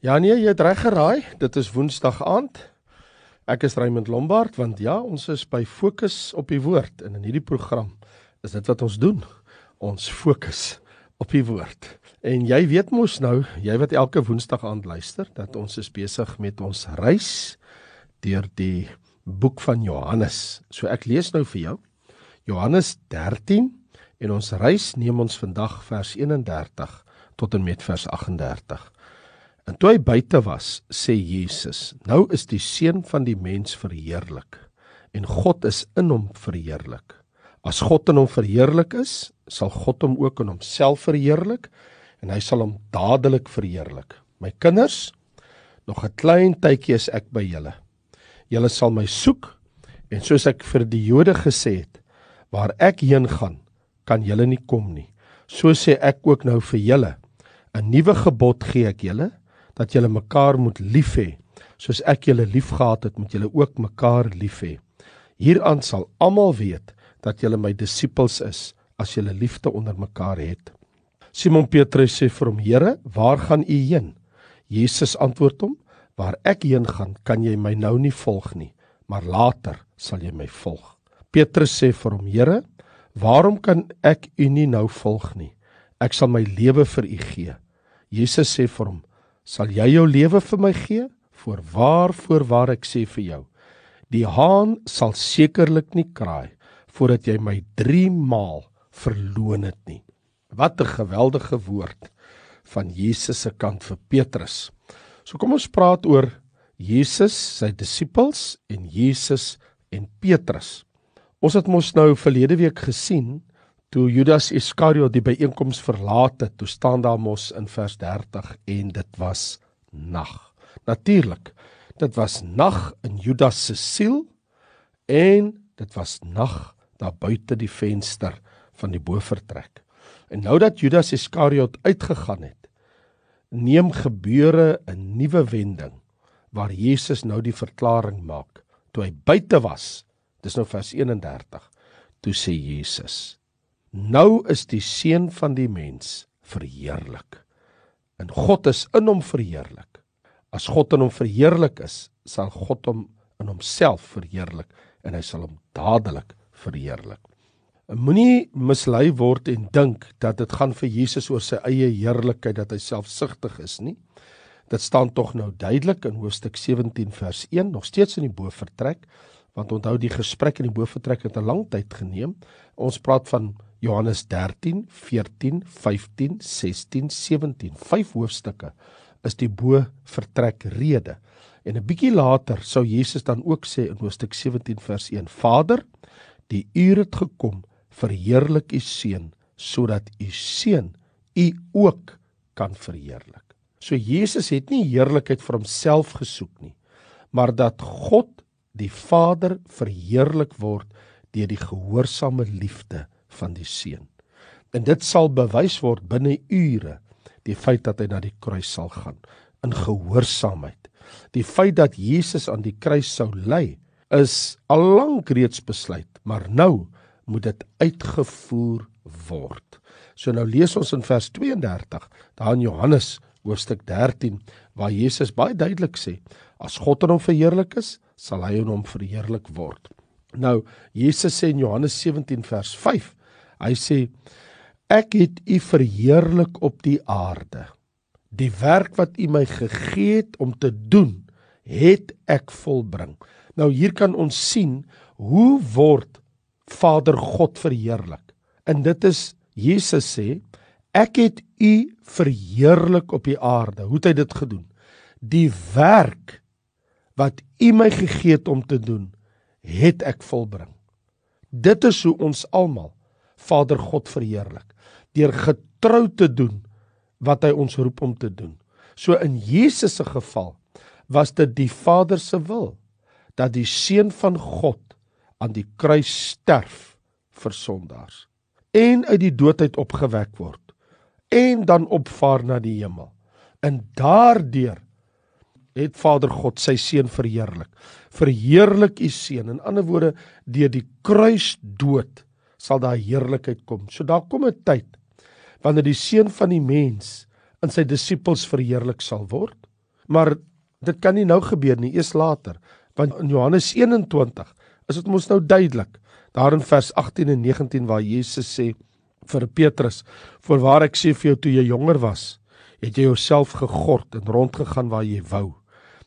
Ja nee, jy het reg geraai. Dit is Woensdag aand. Ek is Raymond Lombard want ja, ons is by Fokus op die Woord en in hierdie program is dit wat ons doen. Ons fokus op die Woord. En jy weet mos nou, jy wat elke Woensdag aand luister, dat ons is besig met ons reis deur die boek van Johannes. So ek lees nou vir jou Johannes 13 en ons reis neem ons vandag vers 31 tot en met vers 38. En toe hy buite was, sê Jesus: "Nou is die seun van die mens verheerlik en God is in hom verheerlik. As God in hom verheerlik is, sal God hom ook in homself verheerlik en hy sal hom dadelik verheerlik. My kinders, nog 'n klein tydjie is ek by julle. Julle sal my soek en soos ek vir die Jode gesê het, waar ek heen gaan, kan julle nie kom nie. So sê ek ook nou vir julle, 'n nuwe gebod gee ek julle, dat julle mekaar moet lief hê. Soos ek julle liefgehad het, moet julle ook mekaar lief hê. Hieraan sal almal weet dat julle my disippels is as julle liefde onder mekaar het. Simon Petrus sê vir hom: "Here, waar gaan u heen?" Jesus antwoord hom: "Waar ek heen gaan, kan jy my nou nie volg nie, maar later sal jy my volg." Petrus sê vir hom: "Here, waarom kan ek u nie nou volg nie? Ek sal my lewe vir u gee." Jesus sê vir hom: sal jy jou lewe vir my gee? Voorwaar, voorwaar ek sê vir jou, die haan sal sekerlik nie kraai voordat jy my 3 maal verloon het nie. Wat 'n geweldige woord van Jesus se kant vir Petrus. So kom ons praat oor Jesus, sy disippels en Jesus en Petrus. Ons het mos nou verlede week gesien toe Judas Iskariot die byeenkoms verlaat het, toe staan daar mos in vers 30 en dit was nag. Natuurlik, dit was nag in Judas se siel en dit was nag daar buite die venster van die bovertrek. En nou dat Judas Iskariot uitgegaan het, neem gebeure 'n nuwe wending waar Jesus nou die verklaring maak. Toe hy buite was, dis nou vers 31, toe sê Jesus: Nou is die seun van die mens verheerlik. En God is in hom verheerlik. As God in hom verheerlik is, sal God hom in homself verheerlik en hy sal hom dadelik verheerlik. Moenie mislei word en dink dat dit gaan vir Jesus oor sy eie heerlikheid dat hy selfsugtig is nie. Dit staan tog nou duidelik in hoofstuk 17 vers 1 nog steeds in die bo vertrek want onthou die gesprek in die bo vertrek het 'n lang tyd geneem. Ons praat van Johannes 13, 14, 15, 16, 17. Vyf hoofstukke is die bo vertrek rede. En 'n bietjie later sou Jesus dan ook sê in hoofstuk 17 vers 1: Vader, die uur het gekom, verheerlik u seun sodat u seun u ook kan verheerlik. So Jesus het nie heerlikheid vir homself gesoek nie, maar dat God die Vader verheerlik word deur die gehoorsame liefde van die seun. En dit sal bewys word binne ure die feit dat hy na die kruis sal gaan in gehoorsaamheid. Die feit dat Jesus aan die kruis sou ly is al lank reeds besluit, maar nou moet dit uitgevoer word. So nou lees ons in vers 32 daar in Johannes hoofstuk 13 waar Jesus baie duidelik sê as God in hom verheerlik is, sal hy in hom verheerlik word. Nou Jesus sê in Johannes 17 vers Hy sê ek het u verheerlik op die aarde. Die werk wat u my gegee het om te doen, het ek volbring. Nou hier kan ons sien hoe word Vader God verheerlik. En dit is Jesus sê ek het u verheerlik op die aarde. Hoe het hy dit gedoen? Die werk wat u my gegee het om te doen, het ek volbring. Dit is hoe ons almal Vader God verheerlik deur getrou te doen wat hy ons roep om te doen. So in Jesus se geval was dit die Vader se wil dat die seun van God aan die kruis sterf vir sondaars en uit die dood uit opgewek word en dan opvaar na die hemel. En daardeur het Vader God sy seun verheerlik. Verheerlik u seun. In ander woorde, deur die kruisdood sal daar heerlikheid kom. So daar kom 'n tyd wanneer die seun van die mens in sy disippels verheerlik sal word Maar dit kan nie nou gebeur nie, eers later. Want in Johannes 21 is dit mos nou duidelik. Daar in vers 18 en 19 waar Jesus sê vir Petrus: "Voorwaar ek sê vir jou toe jy jonger was, het jy jouself gegord en rondgegaan waar jy wou."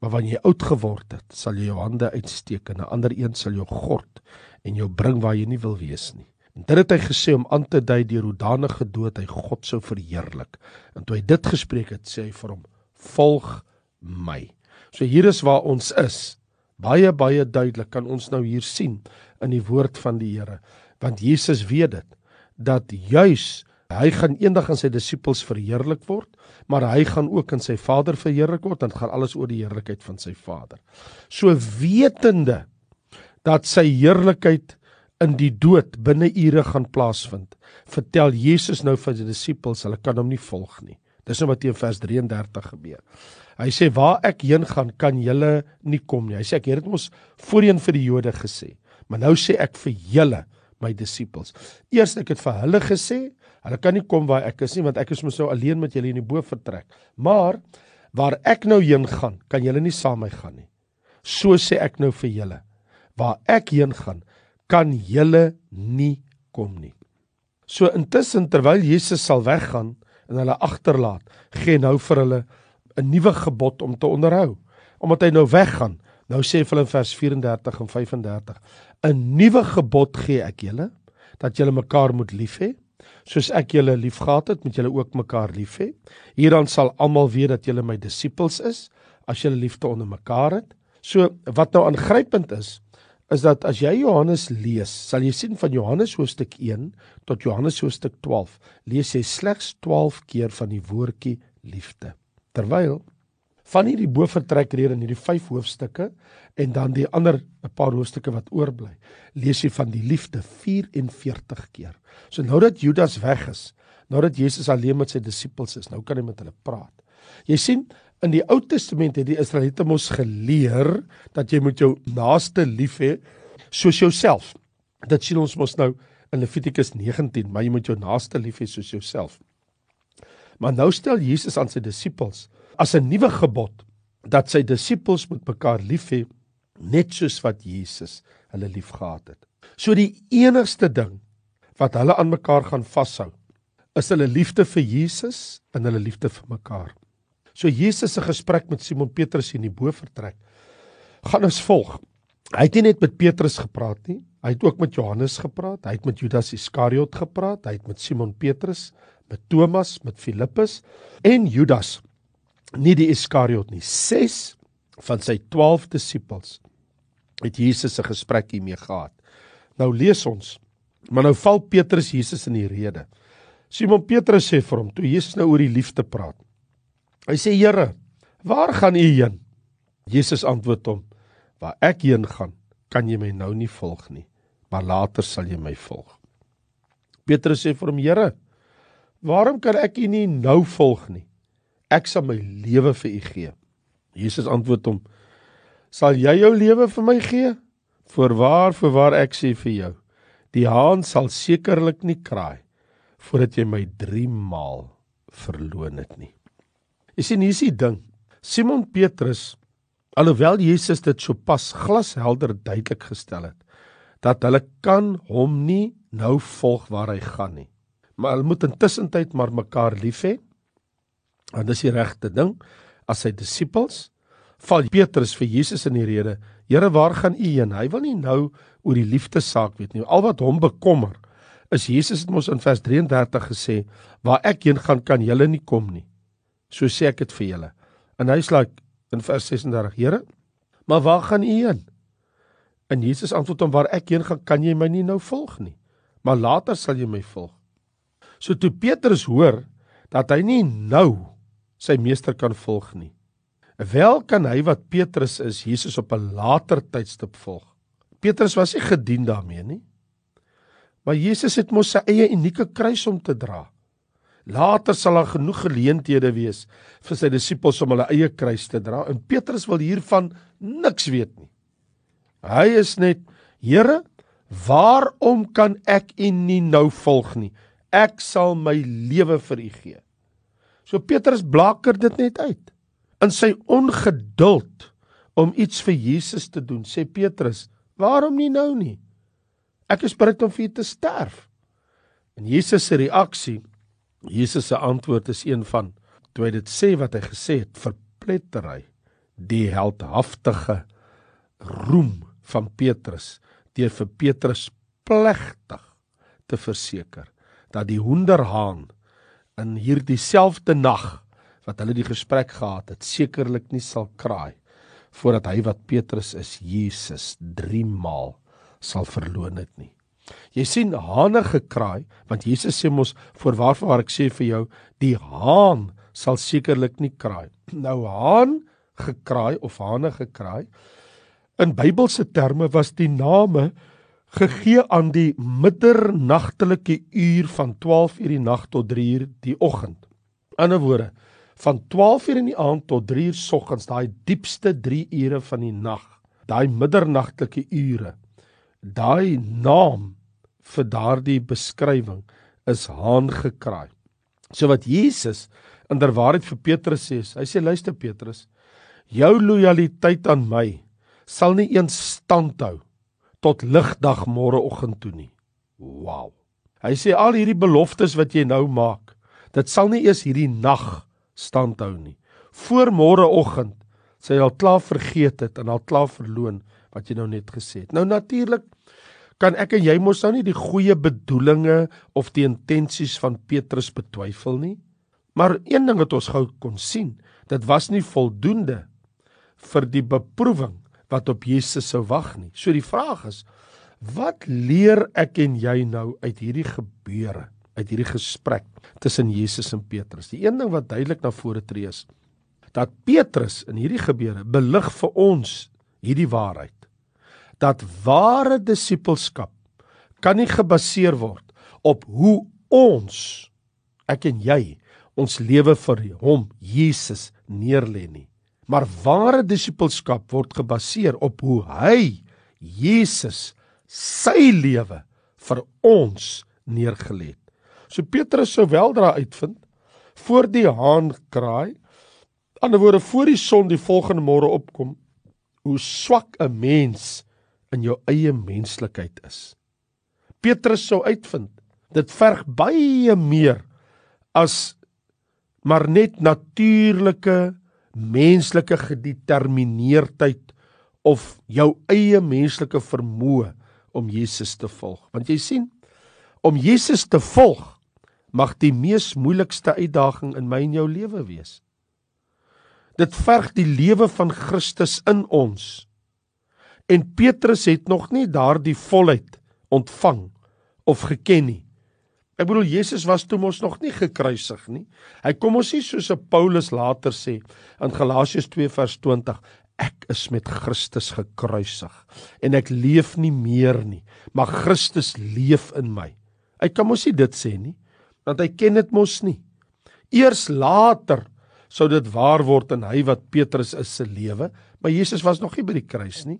Maar wanneer jy oud geword het, sal jy jou hande uitsteek en 'n ander een sal jou gord en jou bring waar jy nie wil wees nie. En dit het hy gesê om aan te dui deur hoe danige dood hy God sou verheerlik. En toe hy dit gespreek het, sê hy vir hom: "Volg my." So hier is waar ons is. Baie baie duidelik kan ons nou hier sien in die woord van die Here, want Jesus weet dit dat juis hy gaan eendag aan sy disippels verheerlik word maar hy gaan ook in sy Vader verheerlik word en gaan alles oor die heerlikheid van sy Vader. So wetende dat sy heerlikheid in die dood binne ure gaan plaasvind, vertel Jesus nou vir sy disippels, hulle kan hom nie volg nie. Dis nou wat in vers 33 gebeur. Hy sê waar ek heen gaan, kan julle nie kom nie. Hy sê ek het dit mos voorheen vir die Jode gesê, maar nou sê ek vir julle my disippels. Eers ek het vir hulle gesê, Hulle kan nie kom waar ek is nie want ek is mos nou alleen met julle in die bo vertrek. Maar waar ek nou heen gaan, kan julle nie saam my gaan nie. So sê ek nou vir julle. Waar ek heen gaan, kan julle nie kom nie. So intussen terwyl Jesus sal weggaan en hulle agterlaat, gee nou vir hulle 'n nuwe gebod om te onderhou. Omdat hy nou weggaan, nou sê hulle in vers 34 en 35, 'n nuwe gebod gee ek julle dat julle mekaar moet lief hê Soos ek julle liefgehad het, moet julle ook mekaar lief hê. Hierdan sal almal weet dat julle my disippels is as julle liefde onder mekaar het. So wat nou aangrypend is, is dat as jy Johannes lees, sal jy sien van Johannes hoofstuk 1 tot Johannes hoofstuk 12, lees jy slegs 12 keer van die woordjie liefde. Terwyl van hierdie bovertrekrede in hierdie 5 hoofstukke en dan die ander 'n paar hoofstukke wat oorbly, lees jy van die liefde 44 keer. So nou dat Judas weg is, nou dat Jesus alleen met sy disippels is, nou kan hy met hulle praat. Jy sien, in die Ou Testament het die Israeliete mos geleer dat jy moet jou naaste lief hê soos jouself. Dit sien ons mos nou in Levitikus 19, maar jy moet jou naaste lief hê soos jouself. Maar nou stel Jesus aan sy disippels as 'n nuwe gebod dat sy disippels moet mekaar lief hê net soos wat Jesus hulle liefgehad het. So die enigste ding wat hulle aan mekaar gaan vashou is hulle liefde vir Jesus en hulle liefde vir mekaar. So Jesus se gesprek met Simon Petrus in die bo vertrek gaan ons volg. Hy het nie net met Petrus gepraat nie, hy het ook met Johannes gepraat, hy het met Judas Iskariot gepraat, hy het met Simon Petrus, met Thomas, met Filippus en Judas. Nie die Iskariot nie, 6 van sy 12 disippels het Jesus se gesprek hiermee gehad. Nou lees ons Maar nou val Petrus Jesus in die rede. Simon Petrus sê vir hom toe Jesus nou oor die liefde praat. Hy sê Here, waar gaan U heen? Jesus antwoord hom: Waar ek heen gaan, kan jy my nou nie volg nie, maar later sal jy my volg. Petrus sê vir hom: Here, waarom kan ek U nie nou volg nie? Ek sal my lewe vir U gee. Jesus antwoord hom: Sal jy jou lewe vir my gee? Voorwaar, voorwaar ek sê vir jou, Die haan sal sekerlik nie kraai voordat jy my 3 maal verloon het nie. Jy sien hier is die ding. Simon Petrus alhoewel Jesus dit so pas glashelder duidelik gestel het dat hulle kan hom nie nou volg waar hy gaan nie. Maar hulle moet intussen tyd maar mekaar lief hê. En dis die regte ding as sy disippels val Petrus vir Jesus in die rede Here, waar gaan U heen? Hy wil nie nou oor die liefdessaak weet nie. Al wat hom bekommer is Jesus het mos in vers 33 gesê, waar ek heen gaan kan julle nie kom nie. So sê ek dit vir julle. En hy sê in vers 36, Here, maar waar gaan U heen? En Jesus antwoord hom, waar ek heen gaan kan jy my nie nou volg nie, maar later sal jy my volg. So toe Petrus hoor dat hy nie nou sy meester kan volg nie, Wel kan hy wat Petrus is, Jesus op 'n later tydstip volg. Petrus was nie gedien daarmee nie. Maar Jesus het mos sy eie unieke kruis om te dra. Later sal daar genoeg geleenthede wees vir sy disippels om hulle eie kruis te dra en Petrus wil hiervan niks weet nie. Hy is net: Here, waarom kan ek U nie nou volg nie? Ek sal my lewe vir U gee. So Petrus blaker dit net uit. In sy ongeduld om iets vir Jesus te doen, sê Petrus, "Waarom nie nou nie? Ek is bereid om vir u te sterf." En Jesus se reaksie, Jesus se antwoord is een van toe hy dit sê wat hy gesê het, verplettery die heldhaftige roem van Petrus deur vir Petrus plegtig te verseker dat die hoenderhaan in hierdie selfde nag wat hulle die gesprek gehad het, sekerlik nie sal kraai voordat hy wat Petrus is, Jesus 3 maal sal verloon het nie. Jy sien hane gekraai, want Jesus sê mos voorwaarvaar ek sê vir jou, die haan sal sekerlik nie kraai. Nou haan gekraai of hane gekraai in Bybelse terme was die name gegee aan die middernagtelike uur van 12 uur die nag tot 3 uur die oggend. In 'n woorde, van 12 uur in die aand tot 3 uur soggens, daai diepste 3 ure van die nag, daai middernagtelike ure. Daai naam vir daardie beskrywing is haan gekraai. So wat Jesus inderwaarheid vir Petrus sê, hy sê luister Petrus, jou lojaliteit aan my sal nie eens standhou tot ligdag môreoggend toe nie. Wow. Hy sê al hierdie beloftes wat jy nou maak, dit sal nie eers hierdie nag standhou nie. Voor môreoggend sê hy al klaar vergeet het en al klaar verloon wat jy nou net gesê het. Nou natuurlik kan ek en jy mos nou nie die goeie bedoelings of die intensies van Petrus betwyfel nie. Maar een ding wat ons gou kon sien, dit was nie voldoende vir die beproewing wat op Jesus sou wag nie. So die vraag is, wat leer ek en jy nou uit hierdie gebeure? uit hierdie gesprek tussen Jesus en Petrus. Die een ding wat duidelik na vore tree is dat Petrus in hierdie gebeure belig vir ons hierdie waarheid dat ware disippelskap kan nie gebaseer word op hoe ons ek en jy ons lewe vir hom Jesus neerlê nie. Maar ware disippelskap word gebaseer op hoe hy Jesus sy lewe vir ons neergelê het. So Petrus sou weldra uitvind voor die haan kraai, ander woorde voor die son die volgende môre opkom, hoe swak 'n mens in jou eie menslikheid is. Petrus sou uitvind dit verg baie meer as maar net natuurlike menslike gedetermineerdheid of jou eie menslike vermoë om Jesus te volg. Want jy sien, om Jesus te volg mag die mees moeilikste uitdaging in my en jou lewe wees. Dit verg die lewe van Christus in ons. En Petrus het nog nie daardie volheid ontvang of geken nie. Ek bedoel Jesus was toe mos nog nie gekruisig nie. Hy kom ons nie soos 'n Paulus later sê in Galasiërs 2 vers 20 ek is met Christus gekruisig en ek leef nie meer nie maar Christus leef in my. Hy kan mos nie dit sê nie want hy ken dit mos nie. Eers later sou dit waar word in hy wat Petrus is se lewe, maar Jesus was nog nie by die kruis nie.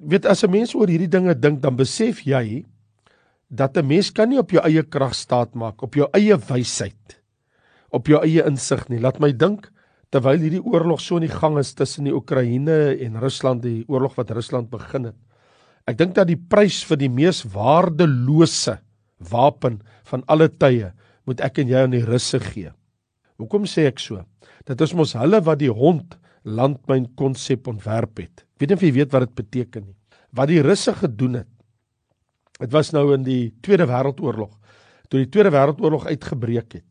Weet as 'n mens oor hierdie dinge dink, dan besef jy dat 'n mens kan nie op jou eie krag staat maak, op jou eie wysheid, op jou eie insig nie. Laat my dink terwyl hierdie oorlog so in die gang is tussen die Oekraïne en Rusland, die oorlog wat Rusland begin het. Ek dink dat die prys vir die mees waardelose wapen van alle tye moet ek en jy aan die russe gee. Hoekom sê ek so? Dit is mos hulle wat die hond landmyn konsep ontwerp het. Ek weet nie of jy weet wat dit beteken nie. Wat die russe gedoen het. Dit was nou in die Tweede Wêreldoorlog. Toe die Tweede Wêreldoorlog uitgebreek het.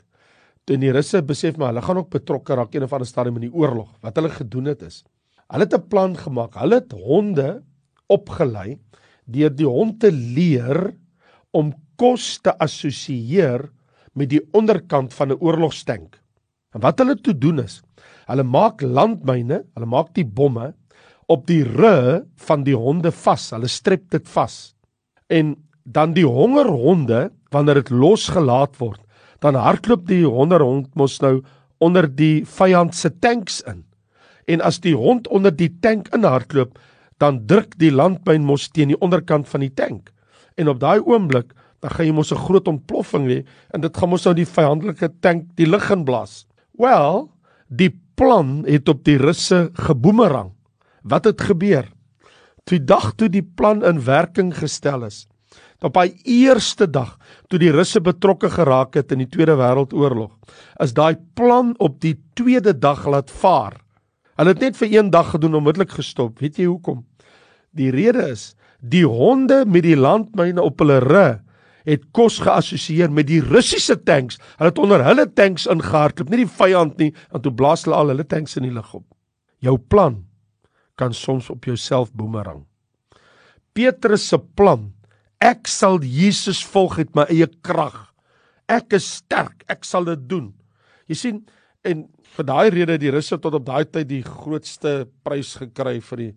Toe die russe besef maar hulle gaan ook betrokke raak een of ander stadium in die oorlog. Wat hulle gedoen het is hulle het 'n plan gemaak. Hulle het honde opgelei deur die hond te leer om kos te assosieer met die onderkant van 'n oorlogstank. En wat hulle toe doen is, hulle maak landmyne, hulle maak die bomme op die rug van die honde vas. Hulle strep dit vas. En dan die hongerhonde, wanneer dit losgelaat word, dan hardloop die honderhond mos nou onder die vyand se tanks in. En as die hond onder die tank inhardloop, dan druk die landmyn mos teen die onderkant van die tank. En op daai oomblik dan gaan jy mos 'n groot ontploffing hê en dit gaan mos nou die vyandelike tank die lug in blaas. Wel, die plan het op die russe geboemerang. Wat het gebeur? Toe dag toe die plan in werking gestel is. Op daai eerste dag toe die russe betrokke geraak het in die Tweede Wêreldoorlog, is daai plan op die tweede dag laat vaar. Hulle het net vir een dag gedoen onmiddellik gestop. Weet jy hoekom? Die rede is die honde met die landmyne op hulle rug het kos geassosieer met die Russiese tanks. Hulle het onder hulle tanks ingehardloop, nie die vyand nie, en toe blaas hulle al hulle tanks in die lug op. Jou plan kan soms op jouself boemerang. Petrus se plan, ek sal Jesus volg met my eie krag. Ek is sterk, ek sal dit doen. Jy sien, en vir daai rede die Russe tot op daai tyd die grootste prys gekry vir die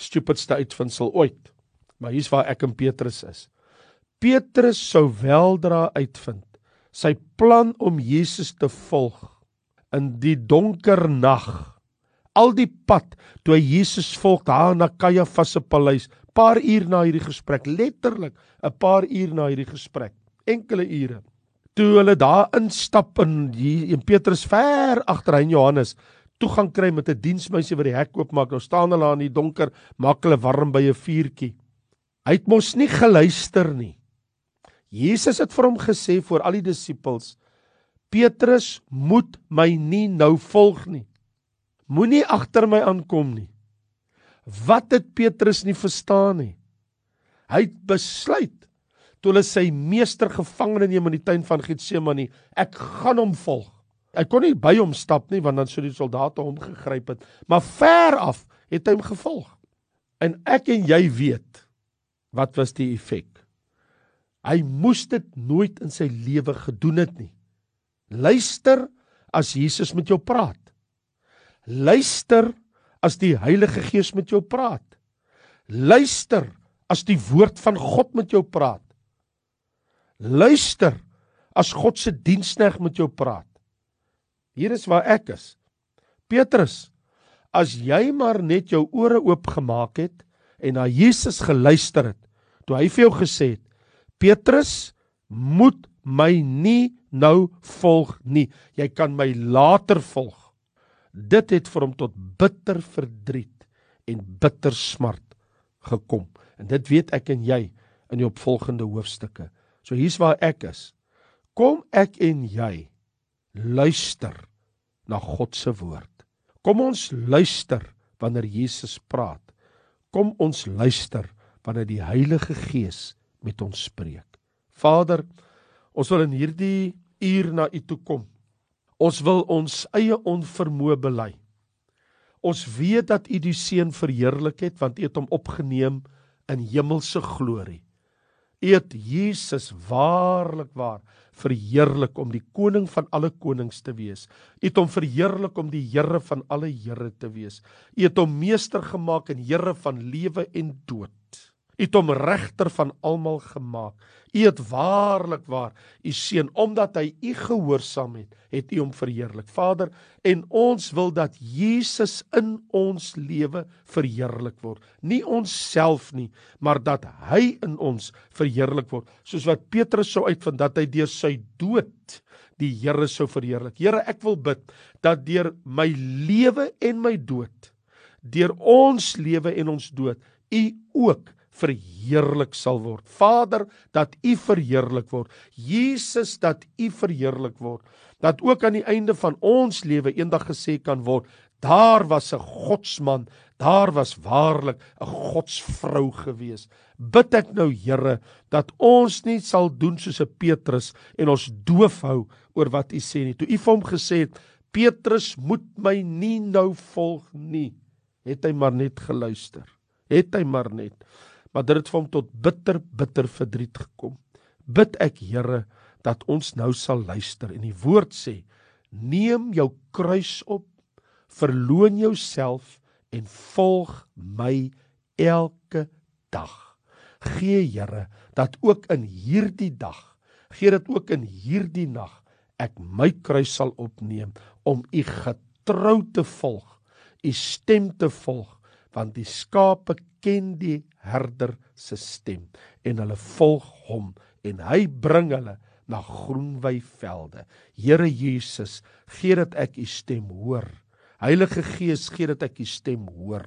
stupidste uitvinding ooit. Maar hier's waar ek en Petrus is. Petrus sou weldra uitvind sy plan om Jesus te volg in die donker nag. Al die pad toe hy Jesus volg daar na Kajafas se paleis, paar uur na hierdie gesprek, letterlik 'n paar uur na hierdie gesprek, enkele ure. Toe hulle daar instap in in Petrus ver agter hy Johannes toegang kry met 'n diensmeisie wat die hek oopmaak. Nou staan hulle aan die donker, maak hulle warm by 'n vuurtjie. Hy het mos nie geluister nie. Jesus het vir hom gesê voor al die disippels: Petrus moet my nie nou volg nie. Moenie agter my aankom nie. Wat het Petrus nie verstaan nie? Hy het besluit toe hulle sy meester gevangene neem in die tuin van Getsemane, ek gaan hom volg. Hy kon nie by hom stap nie want dan sou die soldate hom gegryp het, maar ver af het hy hom gevolg. En ek en jy weet wat was die effek? Hy moes dit nooit in sy lewe gedoen het nie. Luister as Jesus met jou praat. Luister as die Heilige Gees met jou praat. Luister as die woord van God met jou praat. Luister as God se diensknegt met jou praat. Hier is waar ek is. Petrus, as jy maar net jou ore oopgemaak het en na Jesus geluister het, toe hy vir jou gesê het, Petrus moet my nie nou volg nie. Jy kan my later volg. Dit het vir hom tot bitter verdriet en bitter smart gekom. En dit weet ek en jy in die opvolgende hoofstukke. So hier's waar ek is. Kom ek en jy luister na God se woord. Kom ons luister wanneer Jesus praat. Kom ons luister wanneer die Heilige Gees met ons spreek. Vader, ons wil in hierdie uur na U toe kom. Ons wil ons eie onvermoë bely. Ons weet dat U die seun verheerlik het want U het hom opgeneem in hemelse glorie. U het Jesus waarlik waar verheerlik om die koning van alle konings te wees. U het hom verheerlik om die Here van alle Here te wees. U het hom meester gemaak en Here van lewe en dood. U het hom regter van almal gemaak. U het waarlik waar u seun omdat hy u gehoorsaam het, het u hom verheerlik. Vader, en ons wil dat Jesus in ons lewe verheerlik word. Nie onsself nie, maar dat hy in ons verheerlik word, soos wat Petrus sou uitvind dat hy deur sy dood die Here sou verheerlik. Here, ek wil bid dat deur my lewe en my dood, deur ons lewe en ons dood, u ook verheerlik sal word. Vader, dat U verheerlik word. Jesus, dat U verheerlik word. Dat ook aan die einde van ons lewe eendag gesê kan word, daar was 'n godsman, daar was waarlik 'n godsvrou gewees. Bid ek nou, Here, dat ons nie sal doen soos 'n Petrus en ons doof hou oor wat U sê nie. Toe U vir hom gesê het, Petrus moet my nie nou volg nie, het hy maar net geluister. Het hy maar net maar dit het vir hom tot bitter bitter verdriet gekom. Bid ek Here dat ons nou sal luister en die woord sê: Neem jou kruis op, verloon jouself en volg my elke dag. Gee Here dat ook in hierdie dag, gee dit ook in hierdie nag ek my kruis sal opneem om u getrou te volg, u stem te volg, want die skape ken die herder se stem en hulle volg hom en hy bring hulle na groenwy velde. Here Jesus, gee dat ek u stem hoor Heilige Gees, gee dat ek u stem hoor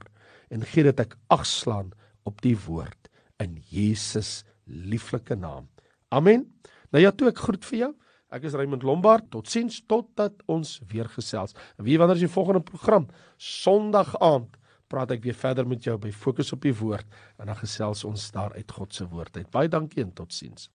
en gee dat ek agslaan op die woord in Jesus lieflike naam. Amen. Nou ja, toe ek groet vir jou. Ek is Raymond Lombard. Totsiens totdat ons weer gesels. Wie wanneer is die volgende program? Sondag aand praat ek weer verder met jou by Fokus op die Woord en dan gesels ons daar uit God se woord uit. Baie dankie en totsiens.